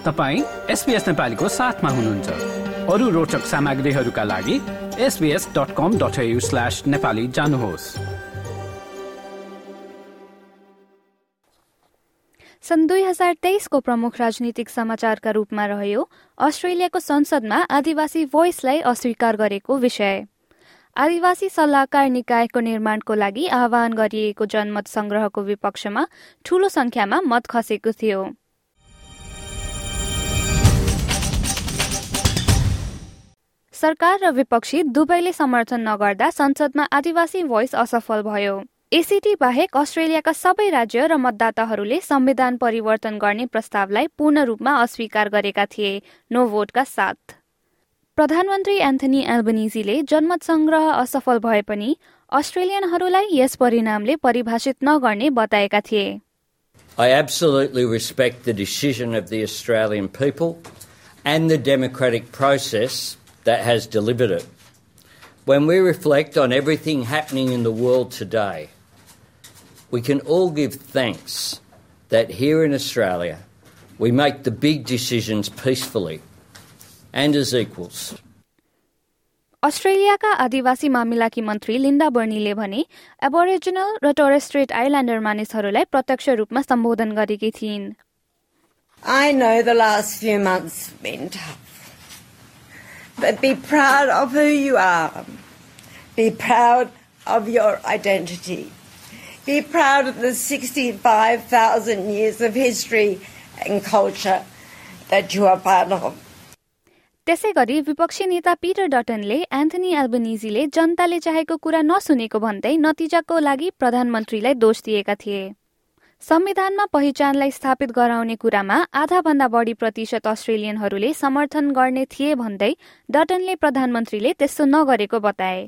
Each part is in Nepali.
तपाईँ एसपिएस नेपालीको साथमा हुनुहुन्छ। अरू रोचक सामग्रीहरूका लागि SBS dot com dot slash Nepali जानुहोस्। सन् दुई हजार तेइसको प्रमुख राजनीतिक समाचारका रूपमा रह्यो अस्ट्रेलियाको संसदमा आदिवासी भोइसलाई अस्वीकार गरेको विषय। आदिवासी सल्लाहकार निकायको निर्माणको लागि आह्वान गरिएको जनमत संग्रहको विपक्षमा ठूलो संख्यामा मत खसेको थियो। सरकार र विपक्षी दुवैले समर्थन नगर्दा संसदमा आदिवासी भोइस असफल भयो। एसिटी बाहेक अस्ट्रेलियाका सबै राज्य र मतदाताहरूले संविधान परिवर्तन गर्ने प्रस्तावलाई पूर्ण रूपमा अस्वीकार गरेका थिए नो भोटका साथ। प्रधानमन्त्री एन्थनी एल्बनिजीले जनमत संग्रह असफल भए पनि अस्ट्रेलियनहरूलाई यस परिणामले परिभाषित नगर्ने बताएका थिए। I absolutely respect the decision of the Australian people and the democratic process that has delivered it. When we reflect on everything happening in the world today, we can all give thanks that here in Australia we make the big decisions peacefully and as equals. अस्ट्रेलियाका आदिवासी मामिलाकी मन्त्री लिन्डा बर्नीले भने एबोरिजिनल र टोरेस्ट्रेट आइल्यान्डर मानिसहरूलाई प्रत्यक्ष रूपमा सम्बोधन गरेकी थिइन् I know the last few months have been tough. But be proud of who you are. Be proud of your identity. Be proud of the 65,000 years of history and culture that you are part of. त्यसै गरी विपक्षी नेता पिटर डटनले एन्थनी एल्बनिजीले जनताले चाहेको कुरा नसुनेको भन्दै नतिजाको लागि प्रधानमन्त्रीलाई दोष दिएका थिए संविधानमा पहिचानलाई स्थापित गराउने कुरामा आधा भन्दा बढी प्रतिशत अस्ट्रेलियनहरूले समर्थन गर्ने थिए भन्दै डटनले प्रधानमन्त्रीले त्यस्तो नगरेको बताए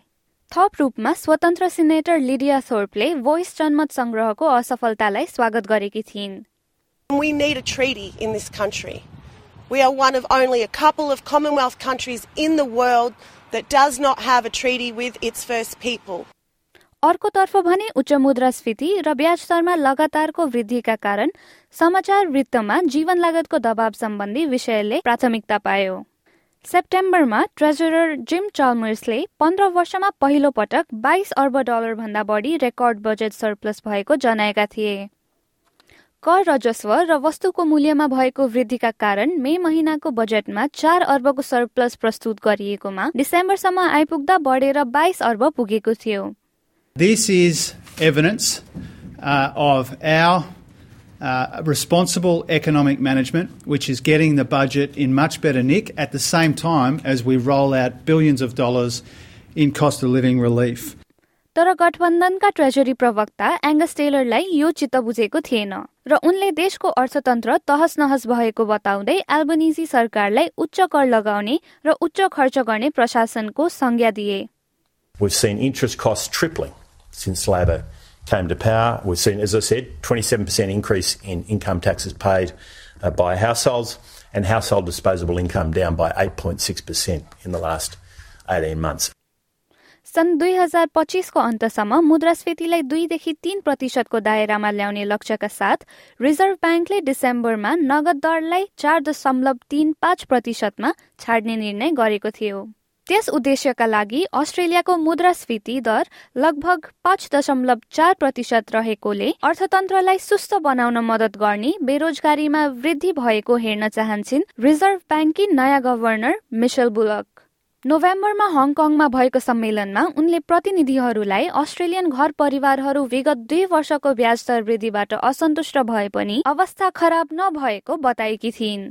थप रूपमा स्वतन्त्र सिनेटर लिडिया थोर्पले भोइस जनमत संग्रहको असफलतालाई स्वागत गरेकी थिइन् We need a treaty in this country. We are one of only a couple of Commonwealth countries in the world that does not have a treaty with its first people. अर्कोतर्फ भने उच्च मुद्रास्फीति र ब्याज दरमा लगातारको वृद्धिका कारण समाचार वृत्तमा जीवन लागतको दबाव सम्बन्धी विषयले प्राथमिकता पायो। सेप्टेम्बरमा ट्रेजरर जिम चाल्मर्सले पन्ध्र वर्षमा पहिलो पटक बाइस अर्ब डलर भन्दा बढी रेकर्ड बजेट सरप्लस भएको जनाएका थिए। कर राजस्व र वस्तुको मूल्यमा भएको वृद्धिका कारण मे महिनाको बजेटमा चार अर्बको सरप्लस प्रस्तुत गरिएकोमा डिसेम्बरसम्म आइपुग्दा बढेर बाइस अर्ब पुगेको थियो। This is evidence uh, of our uh, responsible economic management, which is getting the budget in much better nick at the same time as we roll out billions of dollars in cost of living relief. तर गठबन्धनका ट्रेजरी प्रवक्ता एङ्गस टेलरलाई यो चित्त बुझेको थिएन र उनले देशको अर्थतन्त्र तहस नहस भएको बताउँदै एल्बनिजी सरकारलाई उच्च कर लगाउने र उच्च खर्च गर्ने प्रशासनको संज्ञा दिए We've seen interest costs tripling since Labor came to power. We've seen, as I said, 27% increase in income taxes paid uh, by households and household disposable income down by 8.6% in the last 18 months. सन् दुई हजार पच्चिसको अन्तसम्म मुद्रास्फीतिलाई दुईदेखि तीन प्रतिशतको दायरामा ल्याउने लक्ष्यका साथ रिजर्भ ब्याङ्कले डिसेम्बरमा नगद दरलाई चार दशमलव तीन पाँच प्रतिशतमा छाड्ने निर्णय गरेको थियो त्यस उद्देश्यका लागि अस्ट्रेलियाको मुद्रास्फीति दर लगभग पाँच दशमलव चार प्रतिशत रहेकोले अर्थतन्त्रलाई सुस्त बनाउन मदत गर्ने बेरोजगारीमा वृद्धि भएको हेर्न चाहन्छन् रिजर्भ ब्याङ्ककी नयाँ गभर्नर मिशेल बुलक। नोभेम्बरमा हङकङमा भएको सम्मेलनमा उनले प्रतिनिधिहरूलाई अस्ट्रेलियन घर परिवारहरू विगत दुई वर्षको ब्याज दर वृद्धिबाट असन्तुष्ट भए पनि अवस्था खराब नभएको बताएकी थिइन्।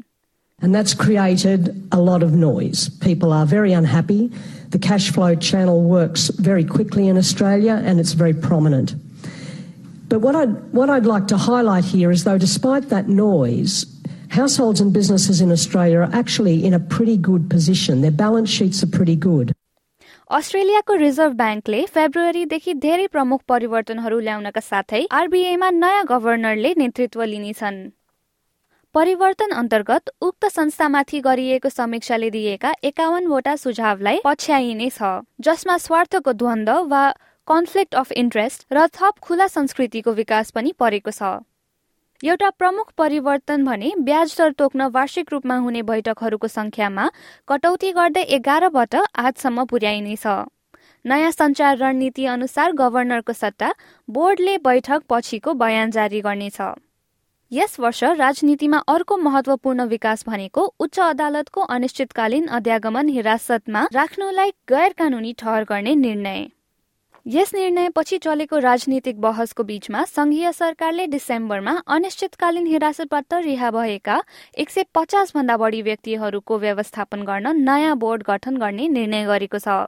And that's created a lot of noise. People are very unhappy. The cash flow channel works very quickly in Australia and it's very prominent. But what I'd, what I'd like to highlight here is though, despite that noise, households and businesses in Australia are actually in a pretty good position. Their balance sheets are pretty good. अस्ट्रेलियाको रिजर्भ ब्याङ्कले फेब्रुअरीदेखि धेरै प्रमुख परिवर्तनहरू ल्याउनका साथै आरबीआईमा नयाँ गभर्नरले नेतृत्व लिनेछन् परिवर्तन अन्तर्गत उक्त संस्थामाथि गरिएको समीक्षाले दिएका एकाउन्नवटा सुझावलाई पछ्याइने छ जसमा स्वार्थको द्वन्द वा कन्फ्लिक्ट अफ इन्ट्रेस्ट र थप खुला संस्कृतिको विकास पनि परेको छ। एउटा प्रमुख परिवर्तन भने ब्याज दर तोक्न वार्षिक रूपमा हुने बैठकहरूको संख्यामा कटौती गर्दै एघारबाट आजसम्म पुर्याइनेछ नयाँ सञ्चार रणनीति अनुसार गभर्नरको सट्टा बोर्डले बैठक पछिको बयान जारी गर्नेछ। यस वर्ष राजनीतिमा अर्को महत्वपूर्ण विकास भनेको उच्च अदालतको अनिश्चितकालीन अध्यागमन हिरासतमा राख्नुलाई गैर कानूनी ठहर गर्ने निर्णय। यस निर्णयपछि चलेको राजनीतिक बहसको बीचमा संघीय सरकारले डिसेम्बरमा अनिश्चितकालीन हिरासतबाट रिहा भएका एक सय पचास भन्दा बढी व्यक्तिहरूको व्यवस्थापन गर्न नयाँ बोर्ड गठन गर्ने निर्णय गरेको छ।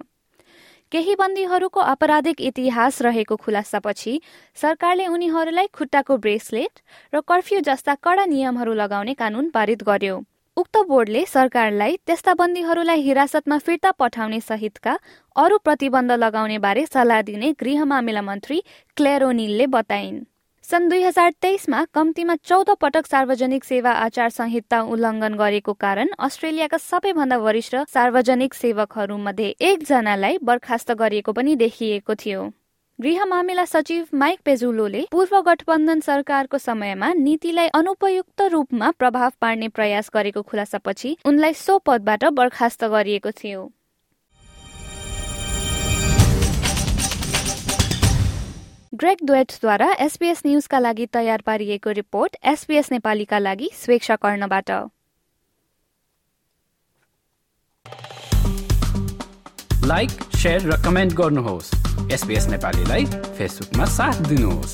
केही बन्दीहरूको आपराधिक इतिहास रहेको खुलासापछि सरकारले उनीहरूलाई खुट्टाको ब्रेसलेट र कर्फ्यू जस्ता कडा नियमहरू लगाउने कानून पारित गर्यो। उक्त बोर्डले सरकारलाई त्यस्ता बन्दीहरूलाई हिरासतमा फिर्ता पठाउने सहितका अरू प्रतिबन्ध लगाउने बारे सल्लाह दिने गृह मामिला मन्त्री क्लेरोनिलले बताइन्। सन् दुई हजार तेइसमा कम्तीमा चौध पटक सार्वजनिक सेवा आचार संहिता उल्लङ्घन गरेको कारण अस्ट्रेलियाका सबैभन्दा वरिष्ठ सार्वजनिक सेवकहरूमध्ये एकजनालाई बर्खास्त गरिएको पनि देखिएको थियो। गृह मामिला सचिव माइक पेजुलोले पूर्व गठबन्धन सरकारको समयमा नीतिलाई अनुपयुक्त रूपमा प्रभाव पार्ने प्रयास गरेको खुलासापछि उनलाई सो पदबाट बर्खास्त गरिएको थियो। ग्रेक द्वेटद्वारा एसपीएस न्युजका लागि तयार पारिएको रिपोर्ट एसपीएस नेपालीका लागि स्वेच्छा कर्णबाट। लाइक र कमेन्ट गर्नुहोस्। एसपिएस नेपालीलाई फेसबुकमा साथ दिनुहोस्।